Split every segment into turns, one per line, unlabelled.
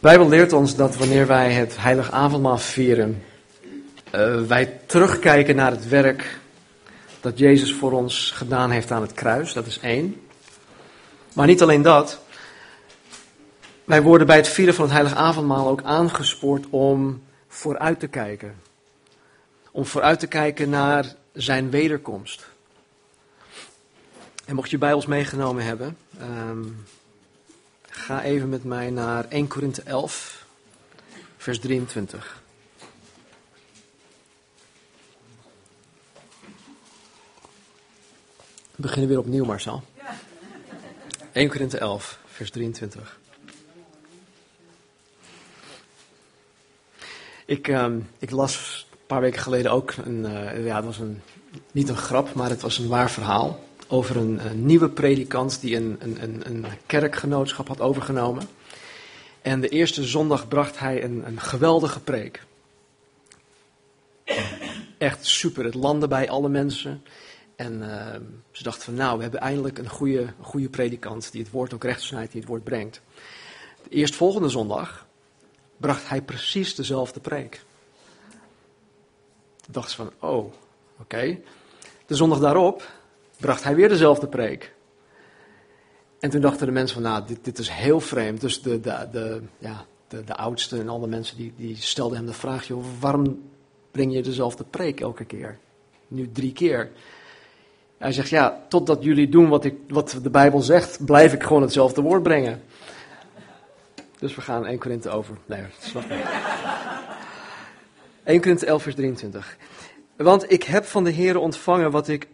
Bijbel leert ons dat wanneer wij het heilig avondmaal vieren, uh, wij terugkijken naar het werk dat Jezus voor ons gedaan heeft aan het kruis. Dat is één. Maar niet alleen dat. Wij worden bij het vieren van het heilig avondmaal ook aangespoord om vooruit te kijken. Om vooruit te kijken naar zijn wederkomst. En mocht je Bijbels meegenomen hebben, um, ga even met mij naar 1 Korinthe 11, vers 23. We beginnen weer opnieuw, Marcel. 1 Korinthe 11, vers 23. Ik, um, ik las een paar weken geleden ook, een, uh, ja, het was een, niet een grap, maar het was een waar verhaal over een, een nieuwe predikant die een, een, een, kerkgenootschap had overgenomen. En de eerste zondag bracht hij een, een geweldige preek. Echt super, het landde bij alle mensen. En uh, ze dachten van nou, we hebben eindelijk een goede, goede predikant die het woord ook recht snijdt, die het woord brengt. De eerstvolgende zondag bracht hij precies dezelfde preek. Toen dachten ze van, oh, oké. De zondag daarop bracht hij weer dezelfde preek. En toen dachten de mensen van, nou, dit, dit is heel vreemd. Dus de, de, de, ja, de, de oudsten en alle mensen die, die stelden hem de vraag, joh, waarom breng je dezelfde preek elke keer? Nu drie keer. Hij zegt, ja, totdat jullie doen wat, ik, wat de Bijbel zegt, blijf ik gewoon hetzelfde woord brengen. Dus we gaan 1 Korinthe over. Nee, snap niet. 1 Korinthe 11 vers 23. Want ik heb van de Heer ontvangen wat ik,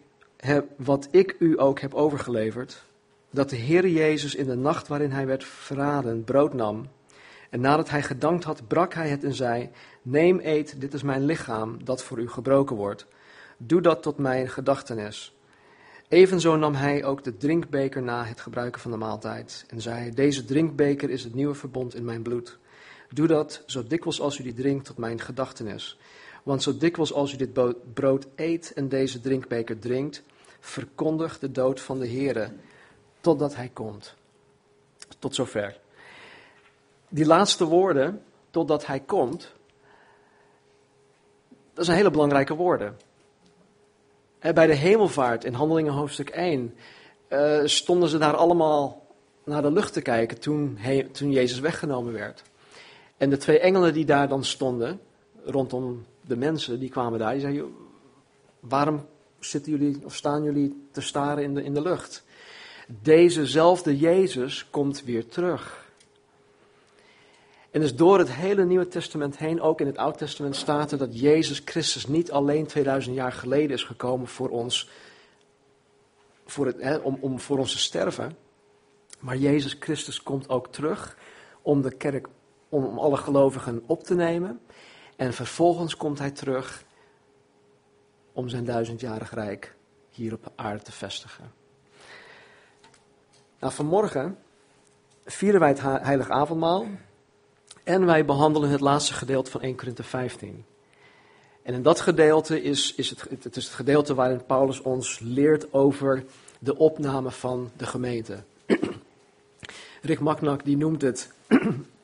heb, wat ik u ook heb overgeleverd. Dat de Heer Jezus in de nacht waarin hij werd verraden brood nam. En nadat hij gedankt had, brak hij het en zei, neem eet, dit is mijn lichaam dat voor u gebroken wordt. Doe dat tot mijn gedachtenis. Evenzo nam hij ook de drinkbeker na het gebruiken van de maaltijd en zei: Deze drinkbeker is het nieuwe verbond in mijn bloed. Doe dat zo dikwijls als u die drinkt tot mijn gedachtenis. Want zo dikwijls als u dit brood eet en deze drinkbeker drinkt, verkondigt de dood van de Heere totdat hij komt. Tot zover. Die laatste woorden, totdat hij komt, dat zijn hele belangrijke woorden. Bij de hemelvaart in Handelingen hoofdstuk 1 uh, eh, stonden ze daar allemaal naar de lucht te kijken toen, toen Jezus weggenomen werd. En de twee engelen die daar dan stonden, rondom de mensen, die kwamen daar, die zeiden, waarom zitten jullie of staan jullie te staren in de, in de lucht? Dezezelfde Jezus komt weer terug. En dus door het hele Nieuwe Testament heen, ook in het Oude Testament, staat er dat Jezus Christus niet alleen 2000 jaar geleden is gekomen voor ons, voor het, hè, om, om voor ons te sterven. Maar Jezus Christus komt ook terug om de kerk, om, om alle gelovigen op te nemen. En vervolgens komt hij terug om zijn duizendjarig rijk hier op aarde te vestigen. Nou, vanmorgen vieren wij het heilig avondmaal. En wij behandelen het laatste gedeelte van 1 Korinthe 15. En in dat gedeelte is, is het, het, is het gedeelte waarin Paulus ons leert over de opname van de gemeente. Rick Maknak die noemt het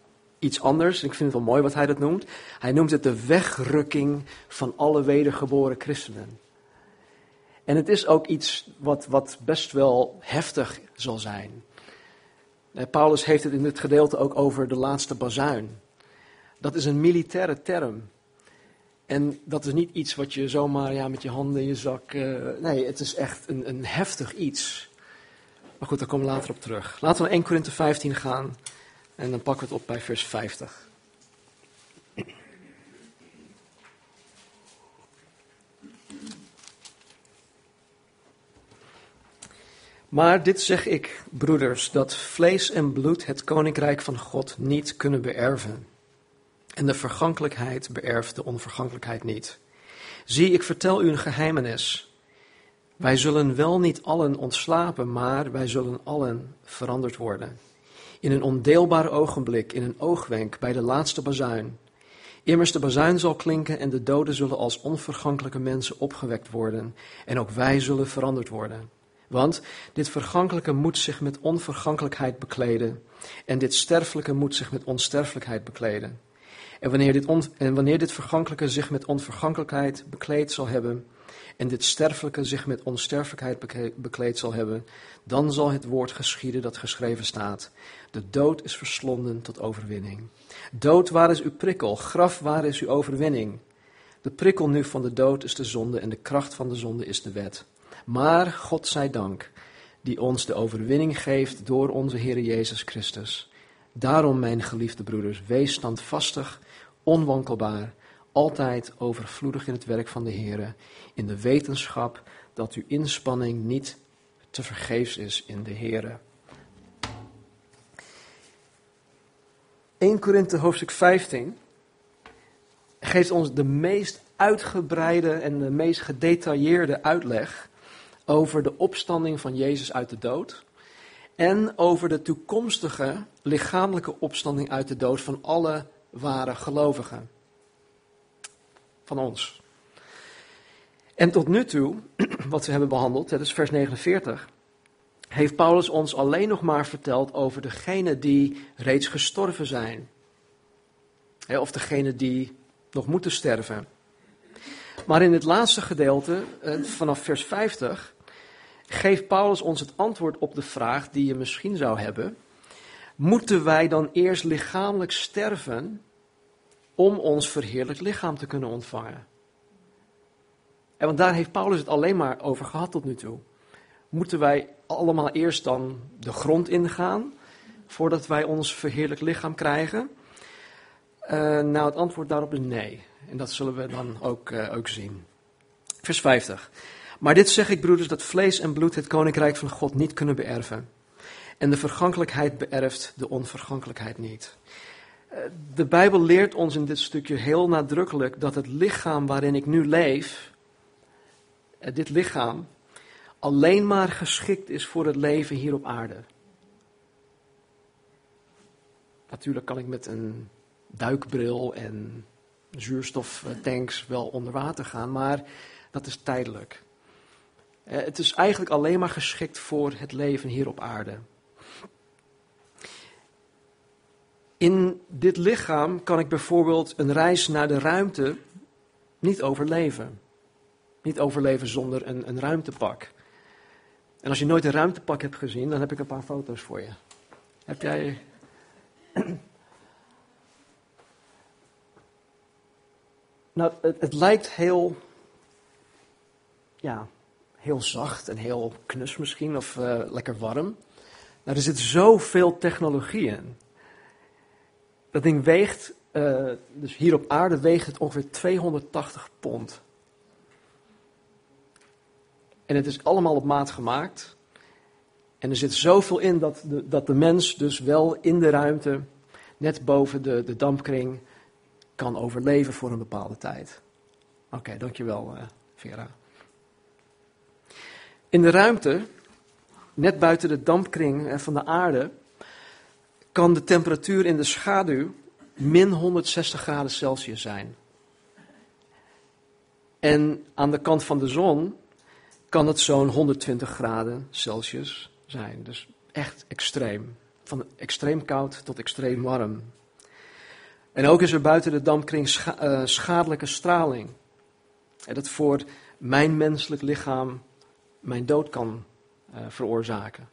iets anders. Ik vind het wel mooi wat hij dat noemt. Hij noemt het de wegrukking van alle wedergeboren christenen. En het is ook iets wat, wat best wel heftig zal zijn. Eh, Paulus heeft het in dit gedeelte ook over de laatste bazuin. Dat is een militaire term. En dat is niet iets wat je zomaar ja, met je handen in je zak. Uh, nee, het is echt een, een heftig iets. Maar goed, daar komen we later op terug. Laten we naar 1 Korinthe 15 gaan. En dan pakken we het op bij vers 50. Maar dit zeg ik, broeders, dat vlees en bloed het koninkrijk van God niet kunnen beërven. En de vergankelijkheid beërft de onvergankelijkheid niet. Zie, ik vertel u een geheimenis. Wij zullen wel niet allen ontslapen, maar wij zullen allen veranderd worden. In een ondeelbaar ogenblik, in een oogwenk, bij de laatste bazuin. Immers de bazuin zal klinken en de doden zullen als onvergankelijke mensen opgewekt worden. En ook wij zullen veranderd worden. Want dit vergankelijke moet zich met onvergankelijkheid bekleden. En dit sterfelijke moet zich met onsterfelijkheid bekleden. En wanneer dit, en wanneer dit vergankelijke zich met onvergankelijkheid bekleed zal hebben, en dit sterfelijke zich met onsterfelijkheid bekleed zal hebben, dan zal het woord geschieden dat geschreven staat. De dood is verslonden tot overwinning. Dood, waar is uw prikkel? Graf, waar is uw overwinning? De prikkel nu van de dood is de zonde en de kracht van de zonde is de wet. Maar God zij dank, die ons de overwinning geeft door onze Heer Jezus Christus. Daarom, mijn geliefde broeders, wees standvastig, onwankelbaar, altijd overvloedig in het werk van de Heer, in de wetenschap dat uw inspanning niet te vergeefs is in de Heer. 1 Korinthe hoofdstuk 15 geeft ons de meest uitgebreide en de meest gedetailleerde uitleg over de opstanding van Jezus uit de dood en over de toekomstige lichamelijke opstanding uit de dood van alle ware gelovigen. Van ons. En tot nu toe, wat we hebben behandeld, dat is vers 49, heeft Paulus ons alleen nog maar verteld over degenen die reeds gestorven zijn. Of degenen die nog moeten sterven. Maar in het laatste gedeelte, eh, vanaf vers 50, geeft Paulus ons het antwoord op de vraag die je misschien zou hebben. Moeten wij dan eerst lichamelijk sterven om ons verheerlijk lichaam te kunnen ontvangen? En want daar heeft Paulus het alleen maar over gehad tot nu toe. Moeten wij allemaal eerst dan de grond ingaan voordat wij ons verheerlijk lichaam krijgen? Uh, nou, het antwoord daarop is nee. En dat zullen we dan ook, uh, ook zien. Vers 50. Maar dit zeg ik, broeders, dat vlees en bloed het koninkrijk van God niet kunnen beërven. En de vergankelijkheid beërft de onvergankelijkheid niet. Uh, de Bijbel leert ons in dit stukje heel nadrukkelijk dat het lichaam waarin ik nu leef, dit lichaam, alleen maar geschikt is voor het leven hier op aarde. Natuurlijk kan ik met een duikbril en zuurstoftanks wel onder water gaan, maar dat is tijdelijk. Eh, het is eigenlijk alleen maar geschikt voor het leven hier op aarde. In dit lichaam kan ik bijvoorbeeld een reis naar de ruimte niet overleven. Niet overleven zonder een, een ruimtepak. En als je nooit een ruimtepak hebt gezien, dan heb ik een paar foto's voor je. Heb jij. Nou, het, lijkt heel, ja, heel zacht en heel knus misschien, of uh, lekker warm. Nou, er zit zoveel technologie in. Dat ding weegt, uh, dus hier op aarde weegt het ongeveer 280 pond. En het is allemaal op maat gemaakt. En er zit zoveel in dat de, dat de mens dus wel in de ruimte, net boven de, de dampkring, kan overleven voor een bepaalde tijd. Oké, dankjewel uh, Vera. In de ruimte, net buiten de dampkring eh, van de aarde, kan de temperatuur in de schaduw min 160 graden Celsius zijn. En aan de kant van de zon kan het zo'n 120 graden Celsius zijn. Dus echt extreem. Van extreem koud tot extreem warm. En ook is er buiten de dampkring eh, schadelijke straling. En dat voor mijn menselijk lichaam mijn dood kan uh, veroorzaken.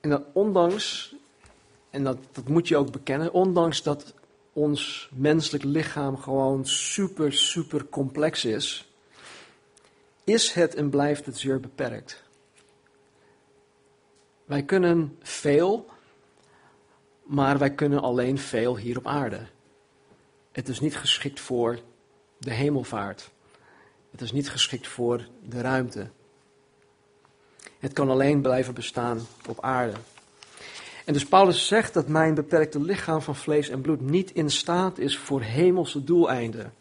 En dat ondanks, en dat, dat moet je ook bekennen, ondanks dat ons menselijk lichaam gewoon super, super complex is, is het en blijft het zeer beperkt. Wij kunnen veel, maar wij kunnen alleen veel hier op aarde. Het is niet geschikt voor de hemelvaart. Het is niet geschikt voor de ruimte. Het kan alleen blijven bestaan op aarde. En dus Paulus zegt dat mijn beperkte lichaam van vlees en bloed niet in staat is voor hemelse doeleinden.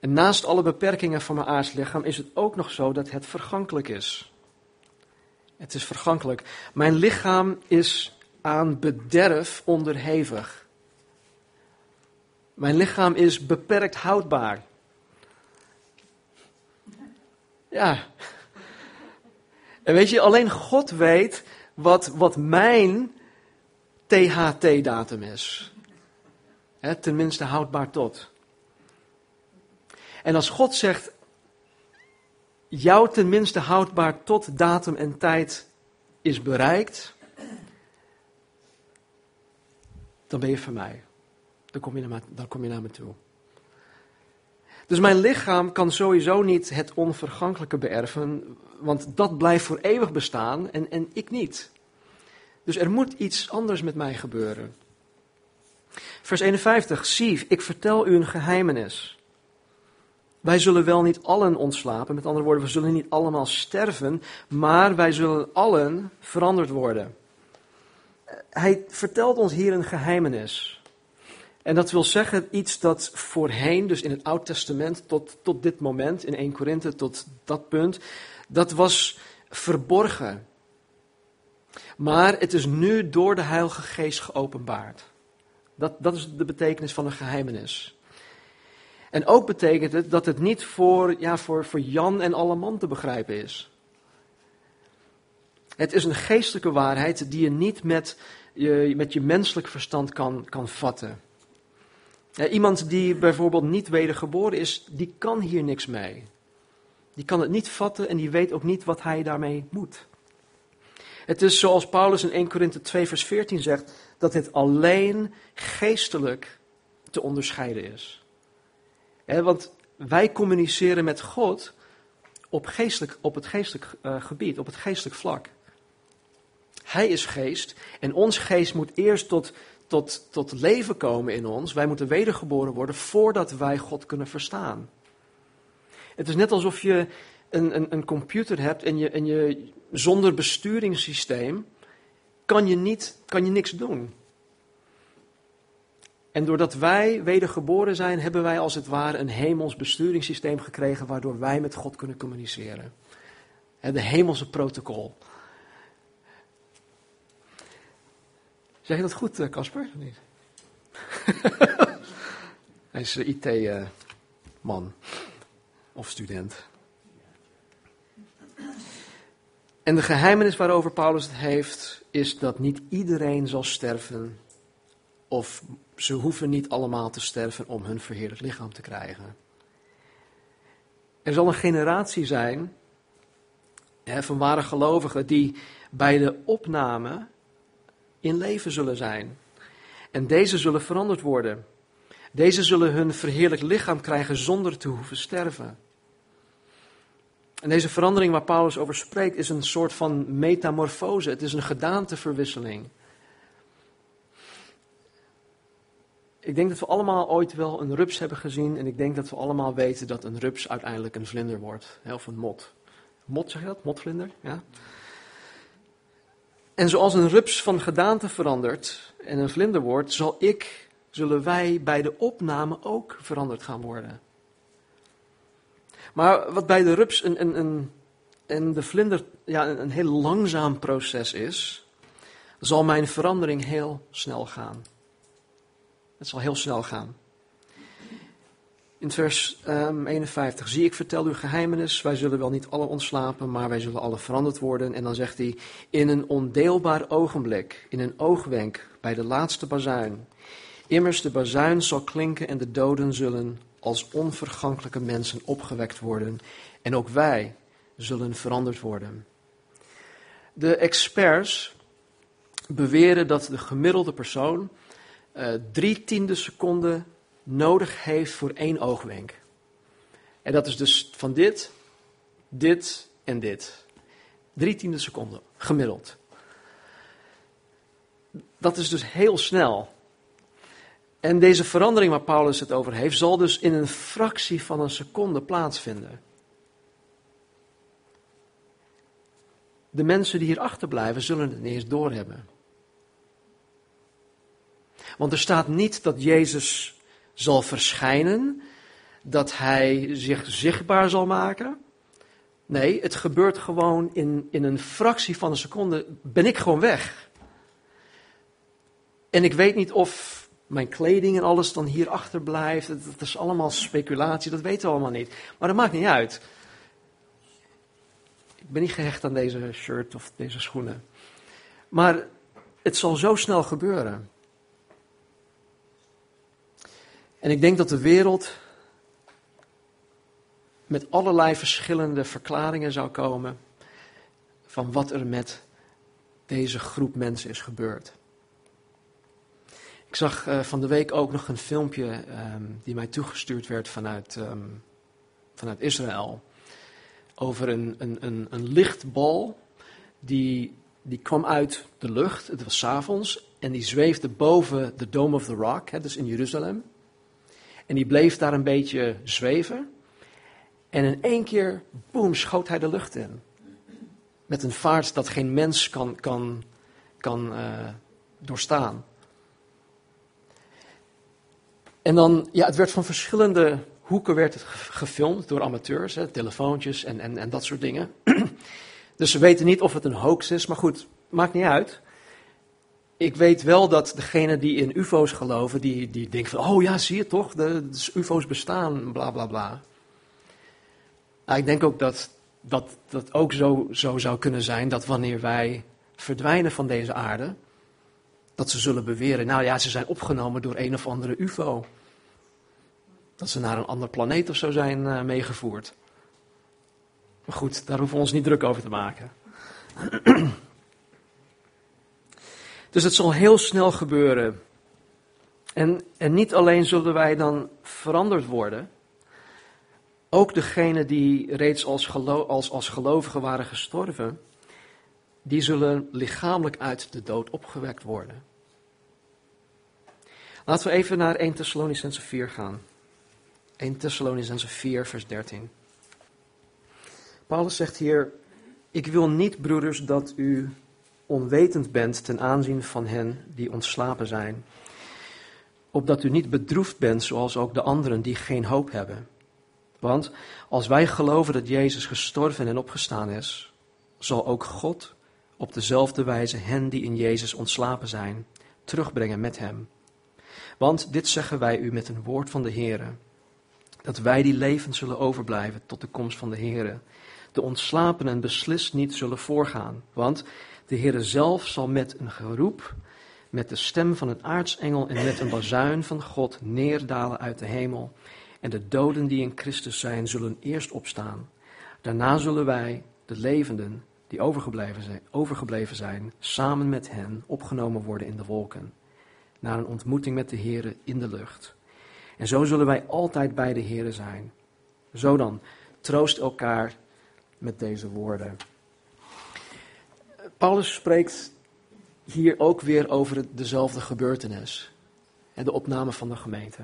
En naast alle beperkingen van mijn aards lichaam is het ook nog zo dat het vergankelijk is. Het is vergankelijk. Mijn lichaam is aan bederf onderhevig. Mijn lichaam is beperkt houdbaar. Ja. En weet je, alleen God weet wat, wat mijn THT-datum is. tenminste houdbaar tot. En als God zegt, jouw tenminste houdbaar tot datum en tijd is bereikt, dan ben je van mij. Dan kom je naar, dan kom je naar me toe. Dus mijn lichaam kan sowieso niet het onvergankelijke beërven, want dat blijft voor eeuwig bestaan en, en ik niet. Dus er moet iets anders met mij gebeuren. Vers 51, zie, ik vertel u een geheimenis. Wij zullen wel niet allen ontslapen, met andere woorden, we zullen niet allemaal sterven, maar wij zullen allen veranderd worden. Hij vertelt ons hier een geheimenis. En dat wil zeggen iets dat voorheen, dus in het Oud Testament, tot, tot dit moment, in 1 Korinthe, tot dat punt, dat was verborgen. Maar het is nu door de Heilige Geest geopenbaard. Dat, dat is de betekenis van een geheimenis. En ook betekent het dat het niet voor, ja, voor, voor Jan en alle man te begrijpen is. Het is een geestelijke waarheid die je niet met je, met je menselijk verstand kan, kan vatten. Iemand die bijvoorbeeld niet wedergeboren is, die kan hier niks mee. Die kan het niet vatten en die weet ook niet wat hij daarmee moet. Het is zoals Paulus in 1 Korinthe 2 vers 14 zegt, dat het alleen geestelijk te onderscheiden is. want wij communiceren met God op, geestelijk, op het geestelijk uh, gebied, op het geestelijk vlak. Hij is geest en ons geest moet eerst tot, tot, tot leven komen in ons. Wij moeten wedergeboren worden voordat wij God kunnen verstaan. Het is net alsof je een, een, een computer hebt en je, en je zonder besturingssysteem kan je, niet, kan je niks doen. En doordat wij wedergeboren zijn, hebben wij als het ware een hemels besturingssysteem gekregen waardoor wij met God kunnen communiceren. De hemelse protocol. Zeg je dat goed, eh, Casper? niet? Hij is eh, IT-man of student. En de geheimenis waarover Paulus het heeft, is dat niet iedereen zal sterven. Of ze hoeven niet allemaal te sterven om hun verheerlijk lichaam te krijgen. Er zal een generatie zijn hè, van ware gelovigen die bij de opname in leven zullen zijn. En deze zullen veranderd worden. Deze zullen hun verheerlijk lichaam krijgen zonder te hoeven sterven. En deze verandering waar Paulus over spreekt is een soort van metamorfose. Het is een gedaanteverwisseling. Ik denk dat we allemaal ooit wel een rups hebben gezien. En ik denk dat we allemaal weten dat een rups uiteindelijk een vlinder wordt. Of een mot. Mot zeg je dat? Motvlinder? Ja. En zoals een rups van gedaante verandert en een vlinder wordt, zal ik, zullen wij bij de opname ook veranderd gaan worden. Maar wat bij de rups en, en, en, en de vlinder ja, een, een heel langzaam proces is, zal mijn verandering heel snel gaan. Het zal heel snel gaan. In vers um, 51, zie ik vertel u geheimenis, wij zullen wel niet alle ontslapen, maar wij zullen alle veranderd worden. En dan zegt hij, in een ondeelbaar ogenblik, in een oogwenk, bij de laatste bazuin. Immers de bazuin zal klinken en de doden zullen als onvergankelijke mensen opgewekt worden. En ook wij zullen veranderd worden. De experts beweren dat de gemiddelde persoon uh, drie tiende seconden nodig heeft voor één oogwenk. En dat is dus van dit, dit en dit. Drie tiende seconden, gemiddeld. Dat is dus heel snel. En deze verandering waar Paulus het over heeft, zal dus in een fractie van een seconde plaatsvinden. De mensen die hier achterblijven zullen het niet eens doorhebben. Want er staat niet dat Jezus zal verschijnen, dat hij zich zichtbaar zal maken. Nee, het gebeurt gewoon in, in een fractie van een seconde, ben ik gewoon weg. En ik weet niet of mijn kleding en alles dan hier achterblijft. Dat, is allemaal speculatie, dat weten we allemaal niet. Maar dat maakt niet uit. Ik ben niet gehecht aan deze shirt of deze schoenen. Maar het zal zo snel gebeuren. En ik denk dat de wereld met allerlei verschillende verklaringen zou komen van wat er met deze groep mensen is gebeurd. Ik zag uh, van de week ook nog een filmpje um, die mij toegestuurd werd vanuit, um, vanuit Israël. Over een, een, een, een lichtbal die, die kwam uit de lucht, het was avonds, en die zweefde boven de Dome of the Rock, hè, dus in Jeruzalem. En die bleef daar een beetje zweven. En in één keer, boem, schoot hij de lucht in. Met een vaart dat geen mens kan, kan, kan uh, doorstaan. En dan, ja, het werd van verschillende hoeken werd het gefilmd door amateurs, telefoontjes en, en, en dat soort dingen. dus ze weten niet of het een hoax is, maar goed, maakt niet uit. Ik weet wel dat degene die in UFO's geloven, die, die denken van, oh ja, zie je toch, de, UFO's bestaan, bla bla bla. Ik denk ook dat dat, dat ook zo, zo zou kunnen zijn dat wanneer wij verdwijnen van deze aarde, dat ze zullen beweren, nou ja, ze zijn opgenomen door een of andere UFO. Dat ze naar een ander planeet of zo zijn uh, meegevoerd. Maar goed, daar hoeven we ons niet druk over te maken. dus het zal heel snel gebeuren. En, en niet alleen zullen wij dan veranderd worden, ook degenen die reeds als, gelo als, als gelovigen waren gestorven, die zullen lichamelijk uit de dood opgewekt worden. Laten we even naar 1 Thessalonicense 4 gaan. 1 Thessalonicense 4, vers 13. Paulus zegt hier: Ik wil niet, broeders, dat u onwetend bent ten aanzien van hen die ontslapen zijn, opdat u niet bedroefd bent zoals ook de anderen die geen hoop hebben. Want als wij geloven dat Jezus gestorven en opgestaan is, zal ook God op dezelfde wijze hen die in Jezus ontslapen zijn, terugbrengen met hem. Want dit zeggen wij u met een woord van de Heere, dat wij die levend zullen overblijven tot de komst van de Heere. De ontslapenen beslist niet zullen voorgaan, want de Heere zelf zal met een geroep, met de stem van een aartsengel en met een bazuin van God neerdalen uit de hemel. En de doden die in Christus zijn, zullen eerst opstaan. Daarna zullen wij, de levenden die overgebleven zijn, overgebleven zijn, samen met hen opgenomen worden in de wolken. Naar een ontmoeting met de Here in de lucht. En zo zullen wij altijd bij de Here zijn. Zo dan, troost elkaar met deze woorden. Paulus spreekt hier ook weer over dezelfde gebeurtenis. De opname van de gemeente.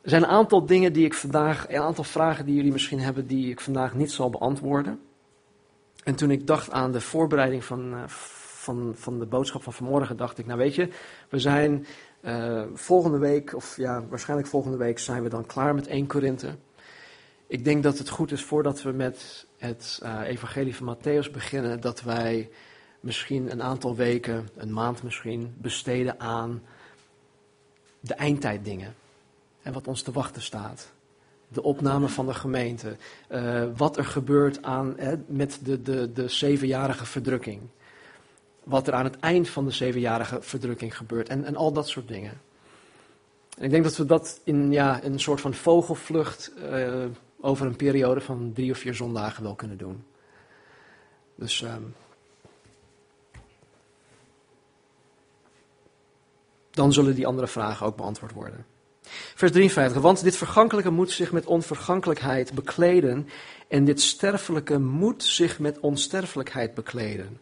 Er zijn een aantal dingen die ik vandaag, een aantal vragen die jullie misschien hebben, die ik vandaag niet zal beantwoorden. En toen ik dacht aan de voorbereiding van, uh, van, van de boodschap van vanmorgen, dacht ik, nou weet je, we zijn uh, volgende week, of ja, waarschijnlijk volgende week zijn we dan klaar met 1 Korinthe. Ik denk dat het goed is voordat we met het uh, evangelie van Matthäus beginnen, dat wij misschien een aantal weken, een maand misschien, besteden aan de eindtijddingen en wat ons te wachten staat. De opname van de gemeente. Uh, wat er gebeurt aan, hè, met de, de, de zevenjarige verdrukking. Wat er aan het eind van de zevenjarige verdrukking gebeurt. En, en al dat soort dingen. En ik denk dat we dat in ja, een soort van vogelvlucht over een periode van drie of vier zondagen wel kunnen doen. Dus. Um, dan zullen die andere vragen ook beantwoord worden. Vers 53. Want dit vergankelijke moet zich met onvergankelijkheid bekleden. En dit sterfelijke moet zich met onsterfelijkheid bekleden.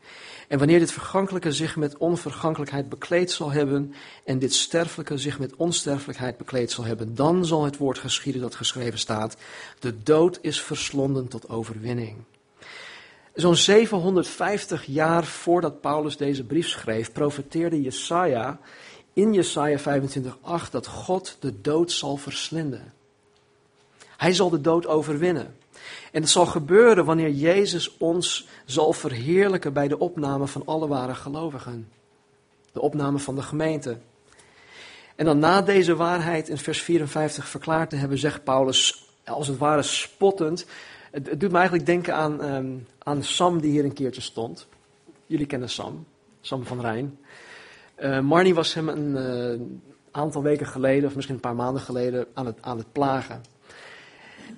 En wanneer dit vergankelijke zich met onvergankelijkheid bekleed zal hebben. En dit sterfelijke zich met onsterfelijkheid bekleed zal hebben. Dan zal het woord geschieden dat geschreven staat. De dood is verslonden tot overwinning. Zo'n 750 jaar voordat Paulus deze brief schreef, profeteerde Jesaja in Jesaja 25:8 dat God de dood zal verslinden. Hij zal de dood overwinnen. En het zal gebeuren wanneer Jezus ons zal verheerlijken bij de opname van alle ware gelovigen. De opname van de gemeente. En dan na deze waarheid in vers 54 verklaard te hebben, zegt Paulus als het ware spottend, Het, doet me eigenlijk denken aan, ehm, aan Sam die hier een keertje stond. Jullie kennen Sam, Sam van Rijn. Uh, Marnie was hem een uh, aantal weken geleden, of misschien een paar maanden geleden, aan het, aan het plagen.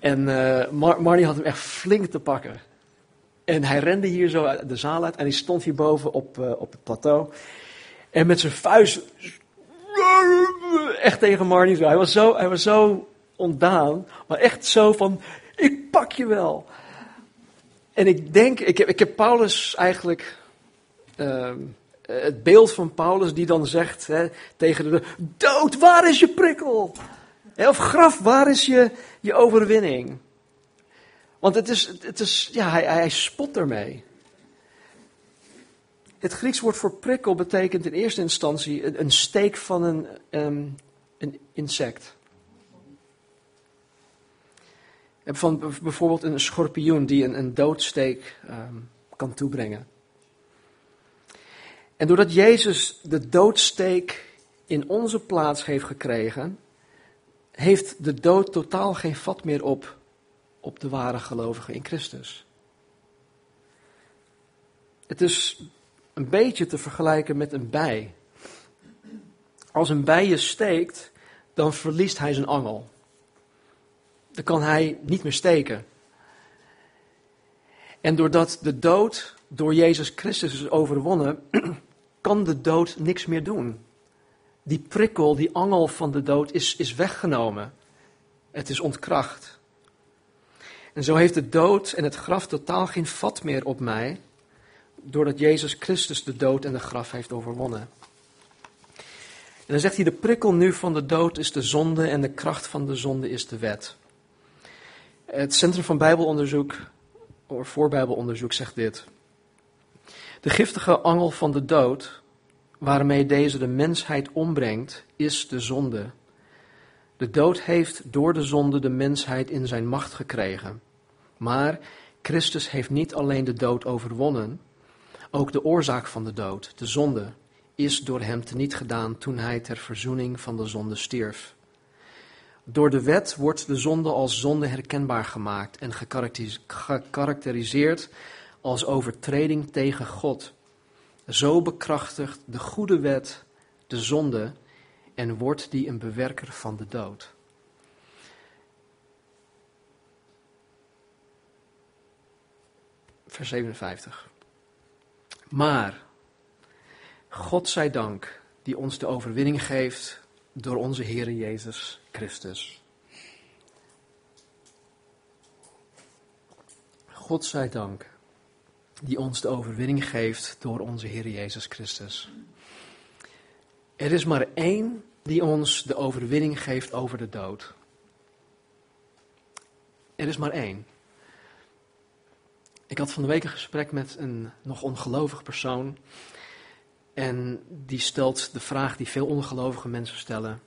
En Mar Marnie had hem echt flink te pakken. En hij rende hier zo de zaal uit en hij stond hierboven op, op het plateau. En met zijn vuist echt tegen Marnie zo. Hij was zo, hij was zo ontdaan, maar echt zo van, ik pak je wel. En ik denk, ik heb, ik heb Paulus eigenlijk, uh, het beeld van Paulus die dan zegt hè, tegen de dood, waar is je prikkel? Of graf, waar is je, je overwinning? Want het is, het is ja, hij, hij spot ermee. Het Grieks woord voor prikkel betekent in eerste instantie een, steek van een, um, een insect. Van bijvoorbeeld een schorpioen die een, een doodsteek um, kan toebrengen. En doordat Jezus de doodsteek in onze plaats heeft gekregen, heeft de dood totaal geen vat meer op, op de ware gelovigen in Christus. Het is een beetje te vergelijken met een bij. Als een bij je steekt, dan verliest hij zijn angel. Dan kan hij niet meer steken. En doordat de dood door Jezus Christus is overwonnen, kan de dood niks meer doen. Die prikkel, die angel van de dood is, is weggenomen. Het is ontkracht. En zo heeft de dood en het graf totaal geen vat meer op mij, doordat Jezus Christus de dood en de graf heeft overwonnen. En dan zegt hij, de prikkel nu van de dood is de zonde en de kracht van de zonde is de wet. Het Centrum van Bijbelonderzoek, of voor Bijbelonderzoek, zegt dit. De giftige angel van de dood, waarmee deze de mensheid ombrengt, is de zonde. De dood heeft door de zonde de mensheid in zijn macht gekregen. Maar Christus heeft niet alleen de dood overwonnen, ook de oorzaak van de dood, de zonde, is door hem teniet gedaan toen hij ter verzoening van de zonde stierf. Door de wet wordt de zonde als zonde herkenbaar gemaakt en gekarakteriseerd als overtreding tegen God. Zo bekrachtigt de goede wet de zonde en wordt die een bewerker van de dood. Vers 57. Maar, God zij dank, die ons de overwinning geeft door onze Heer Jezus Christus. God zij dank, die ons de overwinning geeft door onze Heer Jezus Christus. Er is maar één die ons de overwinning geeft over de dood. Er is maar één. Ik had van de week een gesprek met een nog ongelovig persoon. En die stelt de vraag die veel ongelovige mensen stellen.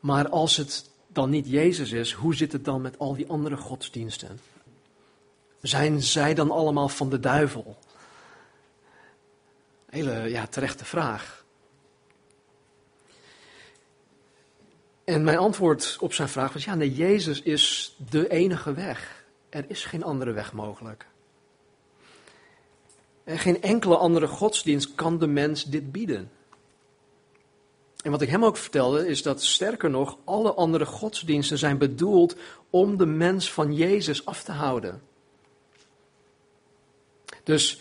Maar als het dan niet Jezus is, hoe zit het dan met al die andere godsdiensten? Zijn zij dan allemaal van de duivel? Hele ja, terechte vraag. En mijn antwoord op zijn vraag was: ja, nee, Jezus is de enige weg. Er is geen andere weg mogelijk. En geen enkele andere godsdienst kan de mens dit bieden. En wat ik hem ook vertelde is dat sterker nog, alle andere godsdiensten zijn bedoeld om de mens van Jezus af te houden. Dus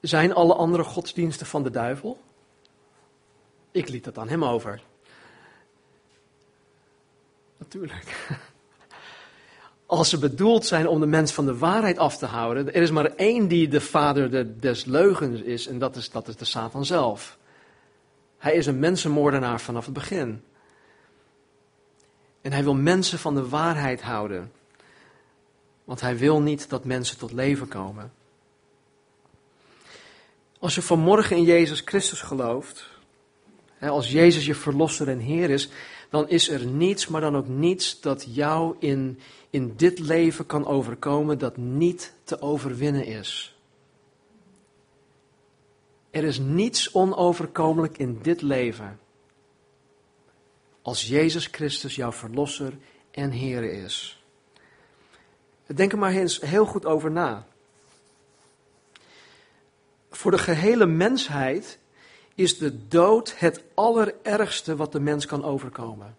zijn alle andere godsdiensten van de duivel? Ik liet dat aan hem over. Natuurlijk. Als ze bedoeld zijn om de mens van de waarheid af te houden, er is maar één die de vader des leugens is, en dat is, dat is de Satan zelf. Hij is een mensenmoordenaar vanaf het begin. En hij wil mensen van de waarheid houden. Want hij wil niet dat mensen tot leven komen. Als je vanmorgen in Jezus Christus gelooft, als Jezus je verlosser en Heer is, dan is er niets, maar dan ook niets dat jou in, in dit leven kan overkomen dat niet te overwinnen is. Er is niets onoverkomelijk in dit leven. Als Jezus Christus jouw verlosser en Heer is. Denk er maar eens heel goed over na. Voor de gehele mensheid is de dood het allerergste wat de mens kan overkomen.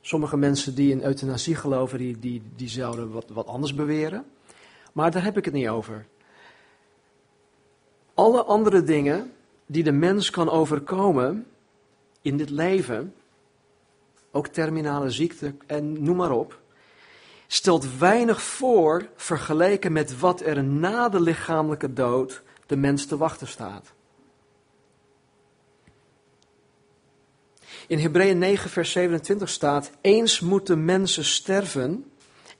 Sommige mensen die in euthanasie geloven, die, die, die zouden wat, wat anders beweren. Maar daar heb ik het niet over. Alle andere dingen die de mens kan overkomen in dit leven, ook terminale ziekte en noem maar op, stelt weinig voor vergeleken met wat er na de lichamelijke dood de mens te wachten staat. In Hebreeën 9, vers 27 staat: Eens moeten mensen sterven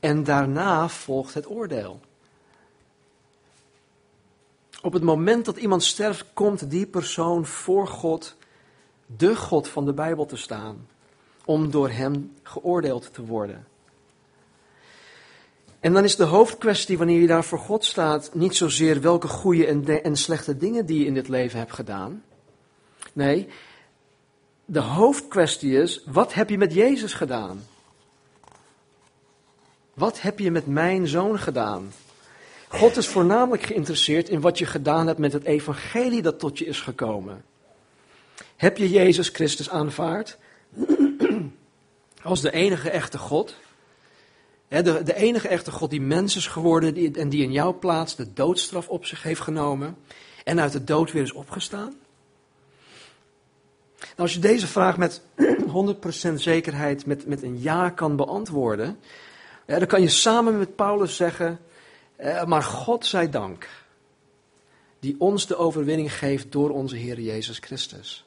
en daarna volgt het oordeel. Op het moment dat iemand sterft, komt die persoon voor God, de God van de Bijbel, te staan, om door hem geoordeeld te worden. En dan is de hoofdkwestie wanneer je daar voor God staat niet zozeer welke goede en, en slechte dingen die je in dit leven hebt gedaan. Nee, de hoofdkwestie is, wat heb je met Jezus gedaan? Wat heb je met mijn zoon gedaan? God is voornamelijk geïnteresseerd in wat je gedaan hebt met het evangelie dat tot je is gekomen. Heb je Jezus Christus aanvaard als de enige echte God? De, de enige echte God die mens is geworden en die in jouw plaats de doodstraf op zich heeft genomen en uit de dood weer is opgestaan? Nou, als je deze vraag met 100% zekerheid met, met een ja kan beantwoorden, dan kan je samen met Paulus zeggen, eh, maar God zij dank, die ons de overwinning geeft door onze Heer Jezus Christus.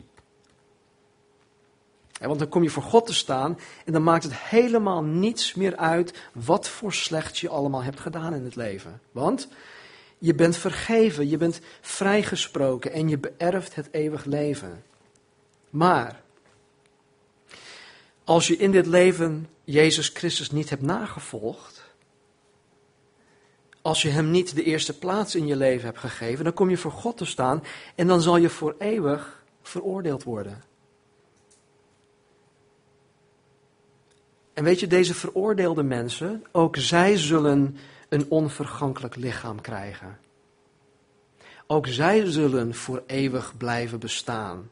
Want dan kom je voor God te staan en dan maakt het helemaal niets meer uit wat voor slecht je allemaal hebt gedaan in het leven. Want je bent vergeven, je bent vrijgesproken en je beërft het eeuwig leven. Maar als je in dit leven Jezus Christus niet hebt nagevolgd, als je Hem niet de eerste plaats in je leven hebt gegeven, dan kom je voor God te staan en dan zal je voor eeuwig veroordeeld worden. En weet je, deze veroordeelde mensen, ook zij zullen een onvergankelijk lichaam krijgen. Ook zij zullen voor eeuwig blijven bestaan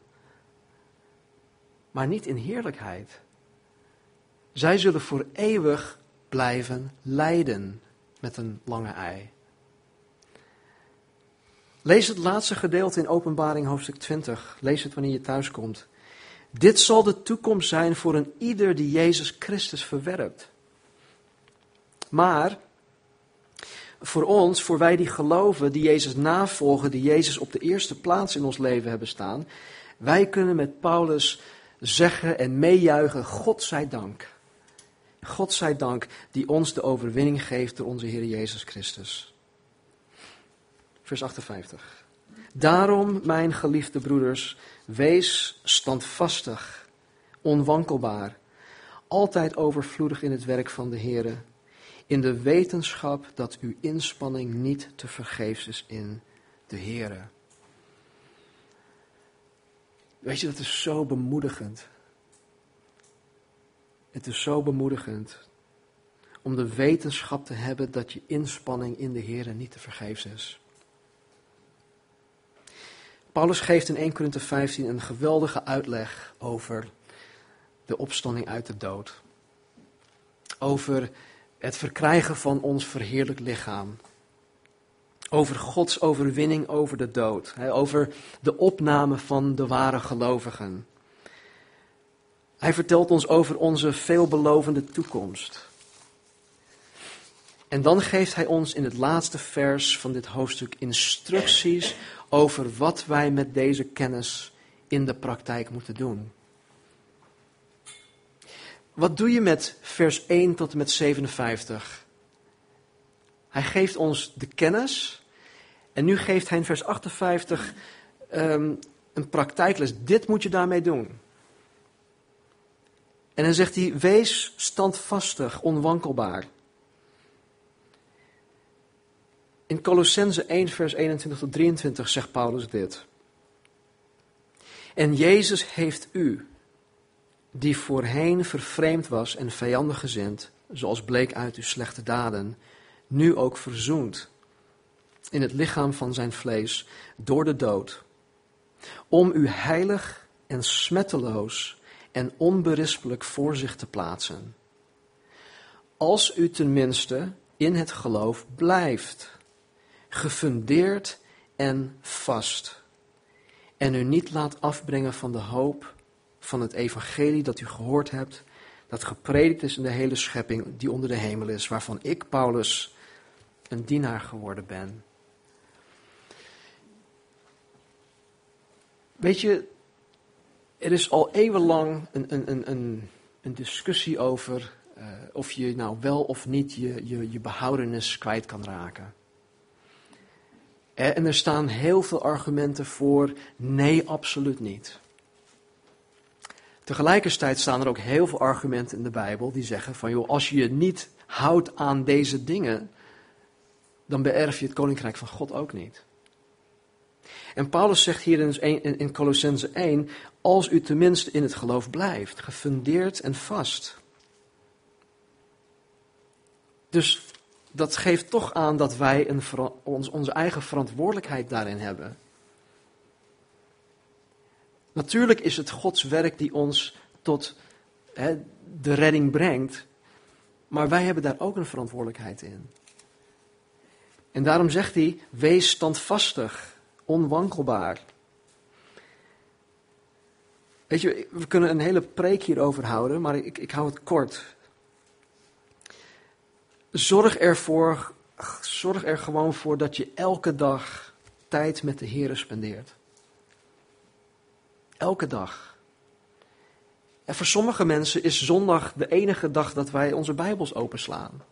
maar niet in heerlijkheid. Zij zullen voor eeuwig blijven lijden met een lange ei. Lees het laatste gedeelte in Openbaring hoofdstuk 20. Lees het wanneer je thuis komt. Dit zal de toekomst zijn voor een ieder die Jezus Christus verwerpt. Maar voor ons, voor wij die geloven, die Jezus navolgen, die Jezus op de eerste plaats in ons leven hebben staan, wij kunnen met Paulus zeggen en meejuichen, God zij dank. God zij dank die ons de overwinning geeft door onze Heer Jezus Christus. Vers 58. Daarom, mijn geliefde broeders, wees standvastig, onwankelbaar, altijd overvloedig in het werk van de Heer, in de wetenschap dat uw inspanning niet te vergeefs is in de Heer. Weet je, dat is zo bemoedigend. Het is zo bemoedigend om de wetenschap te hebben dat je inspanning in de Heer niet te vergeefs is. Paulus geeft in 1 Korinthe 15 een geweldige uitleg over de opstanding uit de dood. Over het verkrijgen van ons verheerlijk lichaam. Over Gods overwinning over de dood. Over de opname van de ware gelovigen. Hij vertelt ons over onze veelbelovende toekomst. En dan geeft hij ons in het laatste vers van dit hoofdstuk instructies over wat wij met deze kennis in de praktijk moeten doen. Wat doe je met vers 1 tot en met 57? Hij geeft ons de kennis. En nu geeft hij in vers 58 ehm, een praktijkles. Dit moet je daarmee doen. En dan zegt hij: Wees standvastig, onwankelbaar. In Colossense 1, vers 21 tot 23 zegt Paulus dit. En Jezus heeft u, die voorheen vervreemd was en vijandig gezind, zoals bleek uit uw slechte daden, nu ook verzoend in het lichaam van zijn vlees door de dood, om u heilig en smetteloos en onberispelijk voor zich te plaatsen. Als u tenminste in het geloof blijft, gefundeerd en vast, en u niet laat afbrengen van de hoop van het evangelie dat u gehoord hebt, dat gepredikt is in de hele schepping die onder de hemel is, waarvan ik, Paulus, een dienaar geworden ben. Weet je, er is al eeuwenlang een, een, een, een discussie over uh, of je nou wel of niet je, je, je behoudenis kwijt kan raken. En er staan heel veel argumenten voor nee, absoluut niet. Tegelijkertijd staan er ook heel veel argumenten in de Bijbel die zeggen van joh, als je je niet houdt aan deze dingen, dan beërf je het koninkrijk van God ook niet. En Paulus zegt hier in, in Colossense 1, als u tenminste in het geloof blijft, gefundeerd en vast. Dus dat geeft toch aan dat wij een, ons, onze eigen verantwoordelijkheid daarin hebben. Natuurlijk is het Gods werk die ons tot hè, de redding brengt, maar wij hebben daar ook een verantwoordelijkheid in. En daarom zegt hij: wees standvastig, onwankelbaar. Weet je, we kunnen een hele preek hierover houden, maar ik, ik hou het kort. Zorg ervoor, zorg er gewoon voor dat je elke dag tijd met de Heer spendeert. Elke dag. En voor sommige mensen is zondag de enige dag dat wij onze Bijbels openslaan.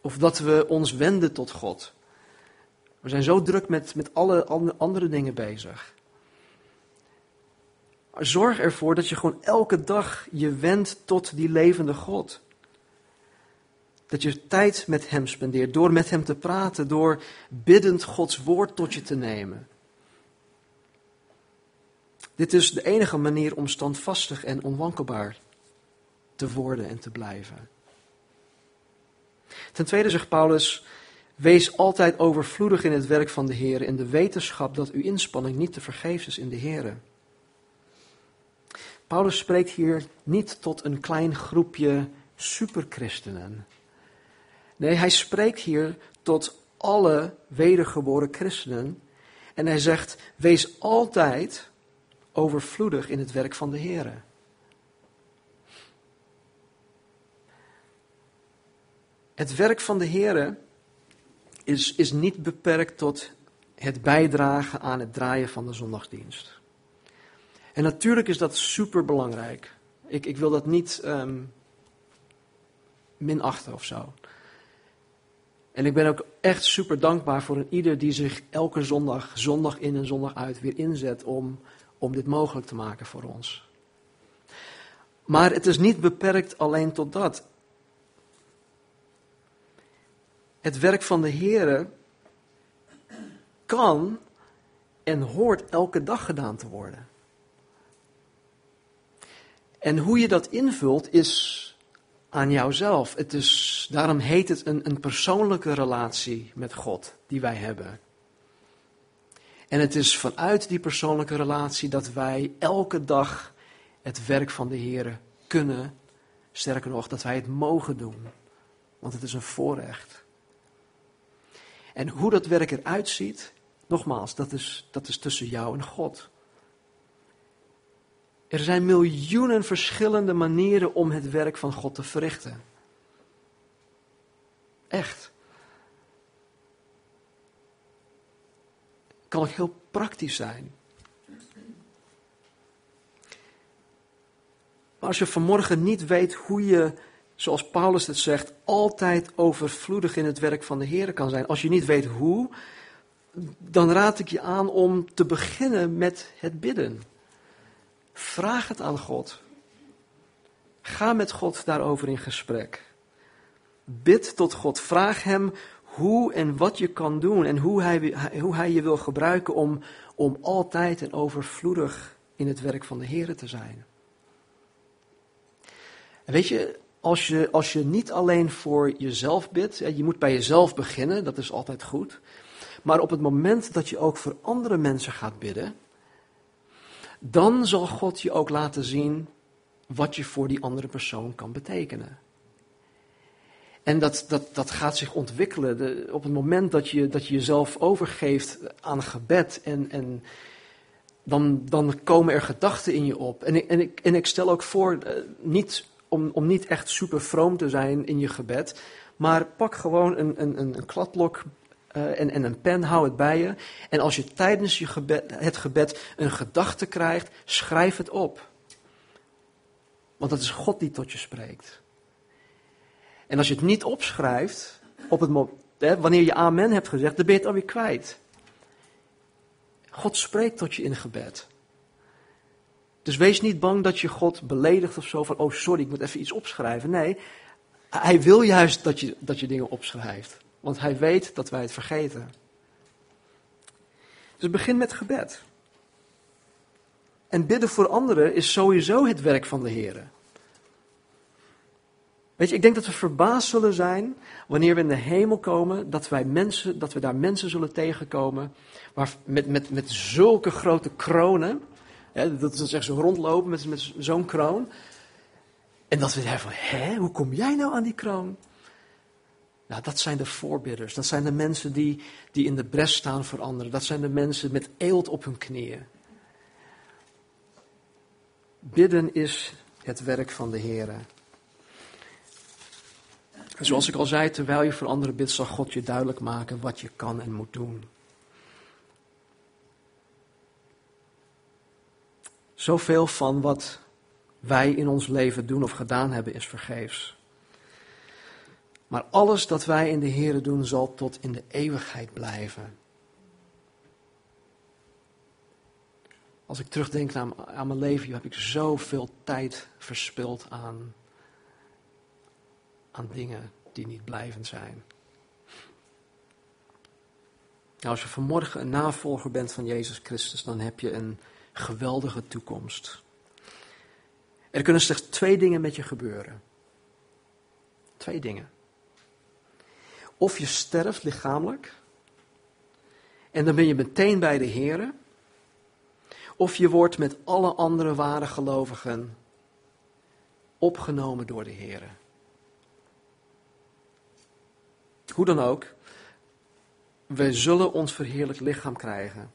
Of dat we ons wenden tot God. We zijn zo druk met, met alle andere dingen bezig. Zorg ervoor dat je gewoon elke dag je wendt tot die levende God. Dat je tijd met Hem spendeert door met Hem te praten, door biddend Gods woord tot je te nemen. Dit is de enige manier om standvastig en onwankelbaar te worden en te blijven. Ten tweede zegt Paulus, wees altijd overvloedig in het werk van de Heer, in de wetenschap dat uw inspanning niet te vergeefs is in de Heer. Paulus spreekt hier niet tot een klein groepje superchristenen. Nee, hij spreekt hier tot alle wedergeboren christenen. En hij zegt: Wees altijd overvloedig in het werk van de Heer. Het werk van de Heer is, is niet beperkt tot het bijdragen aan het draaien van de zondagsdienst. En natuurlijk is dat super belangrijk. Ik, ik wil dat niet um, minachten of zo. En ik ben ook echt super dankbaar voor een ieder die zich elke zondag, zondag in en zondag uit, weer inzet om, om dit mogelijk te maken voor ons. Maar het is niet beperkt alleen tot dat. Het werk van de Heer kan en hoort elke dag gedaan te worden. En hoe je dat invult is aan jouzelf. Het is, daarom heet het een, een persoonlijke relatie met God die wij hebben. En het is vanuit die persoonlijke relatie dat wij elke dag het werk van de Heer kunnen, sterker nog, dat wij het mogen doen. Want het is een voorrecht. En hoe dat werk eruit ziet, nogmaals, dat is, dat is tussen jou en God. Er zijn miljoenen verschillende manieren om het werk van God te verrichten. Echt. Kan ook heel praktisch zijn. Maar als je vanmorgen niet weet hoe je, zoals Paulus het zegt, altijd overvloedig in het werk van de Heer kan zijn. Als je niet weet hoe, dan raad ik je aan om te beginnen met het bidden. Vraag het aan God. Ga met God daarover in gesprek. Bid tot God. Vraag Hem hoe en wat je kan doen en hoe Hij, hij je wil gebruiken om, om altijd en overvloedig in het werk van de Heer te zijn. En weet je, als je, als je niet alleen voor jezelf bidt, je moet bij jezelf beginnen, dat is altijd goed. Maar op het moment dat je ook voor andere mensen gaat bidden, dan zal God je ook laten zien wat je voor die andere persoon kan betekenen. En dat, dat, dat gaat zich ontwikkelen. Op het moment dat je, dat je jezelf overgeeft aan gebed en, en dan, dan komen er gedachten in je op. En ik, en ik, en ik stel ook voor, eh, niet, om, om niet echt super vroom te zijn in je gebed, maar pak gewoon een, een, een kladblok uh, en, en een pen, hou het bij je. En als je tijdens je gebed, het gebed een gedachte krijgt, schrijf het op. Want dat is God die tot je spreekt. En als je het niet opschrijft, op het hè, wanneer je amen hebt gezegd, dan ben je het alweer kwijt. God spreekt tot je in gebed. Dus wees niet bang dat je God beledigt of zo van, oh sorry, ik moet even iets opschrijven. Nee, hij wil juist dat je, dat je dingen opschrijft. Want hij weet dat wij het vergeten. Dus begin met gebed. En bidden voor anderen is sowieso het werk van de Heer. Weet je, ik denk dat we verbaasd zullen zijn wanneer we in de hemel komen, dat, wij mensen, dat we daar mensen zullen tegenkomen waar, met, met, met zulke grote kronen. Hè, dat ze echt zo rondlopen met, met zo'n kroon. En dat we zeggen van, hè, hoe kom jij nou aan die kroon? Nou, dat zijn de voorbidders. Dat zijn de mensen die, die in de bres staan voor anderen. Dat zijn de mensen met eelt op hun knieën. Bidden is het werk van de Heer. Zoals ik al zei, terwijl je voor anderen bidt, zal God je duidelijk maken wat je kan en moet doen. Zoveel van wat wij in ons leven doen of gedaan hebben is vergeefs. Maar alles dat wij in de Here doen zal tot in de eeuwigheid blijven. Als ik terugdenk aan, aan mijn leven, heb ik zoveel tijd verspild aan aan dingen die niet blijvend zijn. Nou, als je vanmorgen een navolger bent van Jezus Christus, dan heb je een geweldige toekomst. Er kunnen slechts twee dingen met je gebeuren. Twee dingen. Of je sterft lichamelijk, en dan ben je meteen bij de Here. Of je wordt met alle andere ware gelovigen opgenomen door de Here. Hoe dan ook, we zullen ons verheerlijk lichaam krijgen.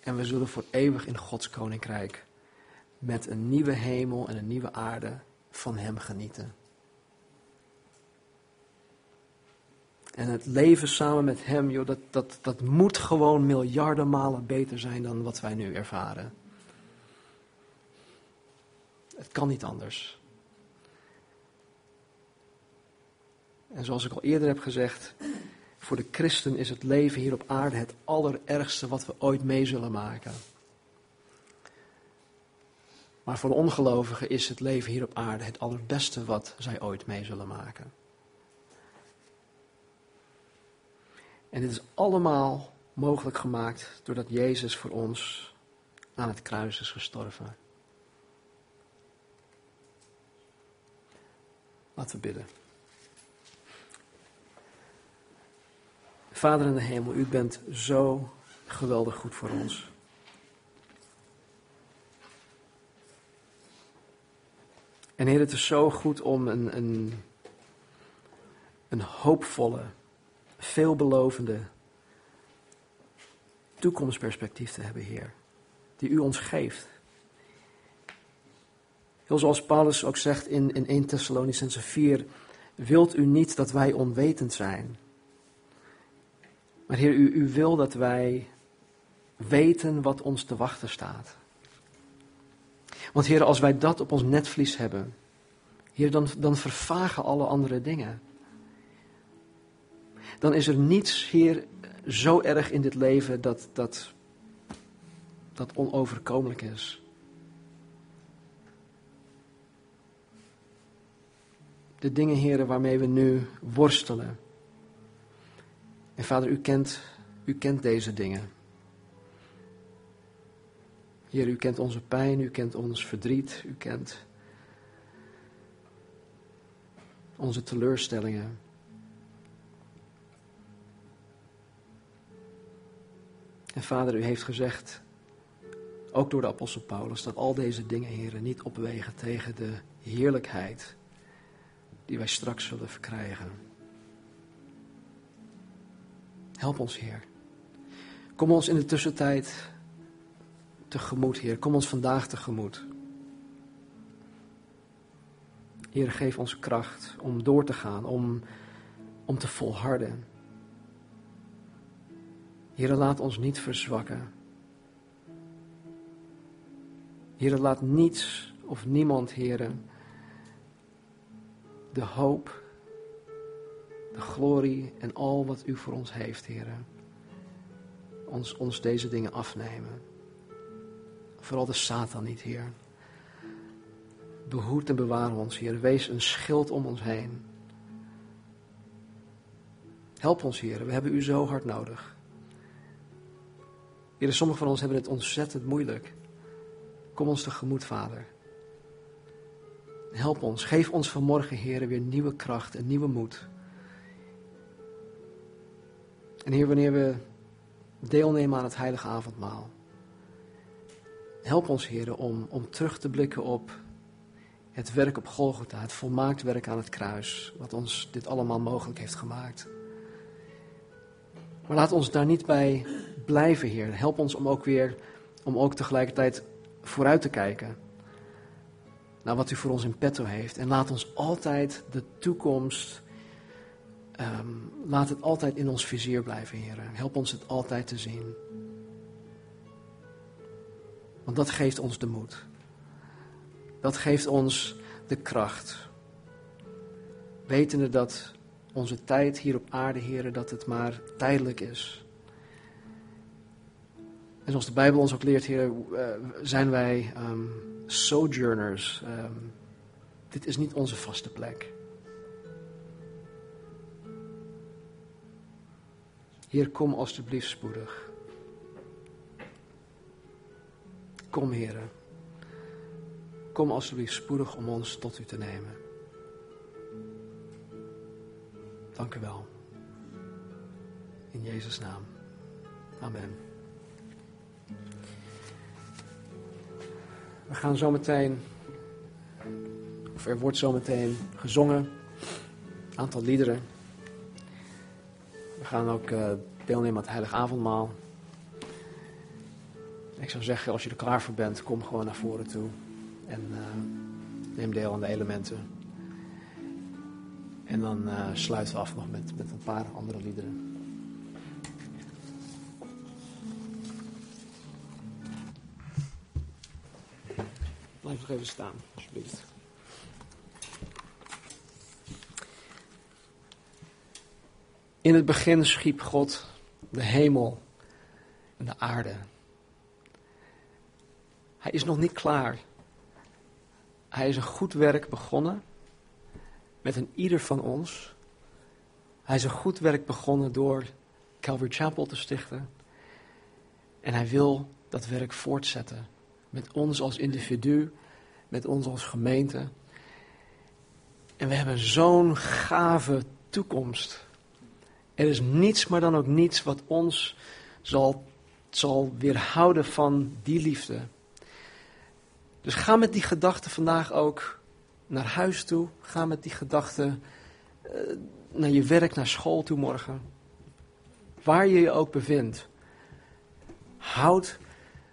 En we zullen voor eeuwig in Gods koninkrijk met een nieuwe hemel en een nieuwe aarde van Hem genieten. En het leven samen met Hem, joh, dat, dat, dat moet gewoon miljarden malen beter zijn dan wat wij nu ervaren. Het kan niet anders. En zoals ik al eerder heb gezegd, voor de christen is het leven hier op aarde het allerergste wat we ooit mee zullen maken. Maar voor de ongelovigen is het leven hier op aarde het allerbeste wat zij ooit mee zullen maken. En dit is allemaal mogelijk gemaakt doordat Jezus voor ons aan het kruis is gestorven. Laten we bidden. Vader in de hemel, u bent zo geweldig goed voor ons. En Heer, het is zo goed om een, een, een hoopvolle, veelbelovende toekomstperspectief te hebben, Heer. Die u ons geeft. Heel zoals Paulus ook zegt in, in 1 Thessalonicense 4, wilt u niet dat wij onwetend zijn maar Heer, u, u wil dat wij weten wat ons te wachten staat. Want Heer, als wij dat op ons netvlies hebben, Heer, dan, dan vervagen alle andere dingen. Dan is er niets, Heer, zo erg in dit leven dat, dat, dat onoverkomelijk is. De dingen, Heer, waarmee we nu worstelen. En vader, u kent, u kent deze dingen. Heer, u kent onze pijn, u kent ons verdriet, u kent onze teleurstellingen. En Vader, u heeft gezegd, ook door de apostel Paulus, dat al deze dingen, heren, niet opwegen tegen de heerlijkheid die wij straks zullen verkrijgen. Help ons, Heer. Kom ons in de tussentijd tegemoet, Heer. Kom ons vandaag tegemoet. Heer, geef ons kracht om door te gaan, om, om te volharden. Heer, laat ons niet verzwakken. Heer, laat niets of niemand, Heer, de hoop, de glorie en al wat u voor ons heeft, Heer, ons, ons deze dingen afnemen. Vooral de Satan niet, Heer. Behoed en bewaar ons, Heer. Wees een schild om ons heen. Help ons, Heer. We hebben u zo hard nodig. Heer, sommigen van ons hebben het ontzettend moeilijk. Kom ons tegemoet, Vader. Help ons. Geef ons vanmorgen, Heer, weer nieuwe kracht en nieuwe moed. En Heer, wanneer we deelnemen aan het heilige avondmaal. Help ons, Heer, om, om terug te blikken op het werk op Golgotha, het volmaakt werk aan het kruis, wat ons dit allemaal mogelijk heeft gemaakt. Maar laat ons daar niet bij blijven, Heer. Help ons om ook weer, om ook tegelijkertijd vooruit te kijken naar wat u voor ons in petto heeft. En laat ons altijd de toekomst, ehm, laat het altijd in ons vizier blijven, Heer. Help ons het altijd te zien. Want dat geeft ons de moed. Dat geeft ons de kracht. Wetende dat onze tijd hier op aarde, heren, dat het maar tijdelijk is. En zoals de Bijbel ons ook leert, heren, uh, zijn wij um, sojourners. Um, dit is niet onze vaste plek. Heer, kom alstublieft spoedig. Kom, heren. Kom alsjeblieft spoedig om ons tot u te nemen. Dank u wel. In Jezus' naam. Amen. We gaan zo meteen, of er wordt zo meteen gezongen, een aantal liederen. We gaan ook uh, deelnemen aan het Heilige Avondmaal. Ik zou zeggen, als je er klaar voor bent, kom gewoon naar voren toe. En uh, neem deel aan de elementen. En dan uh, sluiten we af nog met, met een paar andere liederen. Blijf nog even staan, alsjeblieft. In het begin schiep God de hemel en de aarde. Hij is nog niet klaar. Hij is een goed werk begonnen met een ieder van ons. Hij is een goed werk begonnen door Calvary Chapel te stichten. En hij wil dat werk voortzetten. Met ons als individu, met ons als gemeente. En we hebben zo'n gave toekomst. Er is niets, maar dan ook niets wat ons zal, zal weerhouden van die liefde. Dus ga met die gedachten vandaag ook naar huis toe. Ga met die gedachten uh, naar je werk, naar school toe morgen. Waar je je ook bevindt. Houd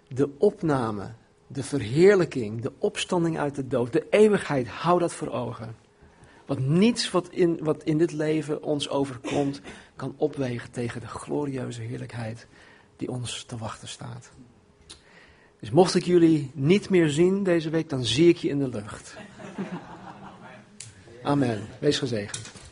de opname, de verheerlijking, de opstanding uit de dood, de eeuwigheid, hou dat voor ogen. Want niets wat in, wat in dit leven ons overkomt, kan opwegen tegen de glorieuze heerlijkheid die ons te wachten staat. Dus mocht ik jullie niet meer zien deze week, dan zie ik je in de lucht. Amen. Wees gezegend.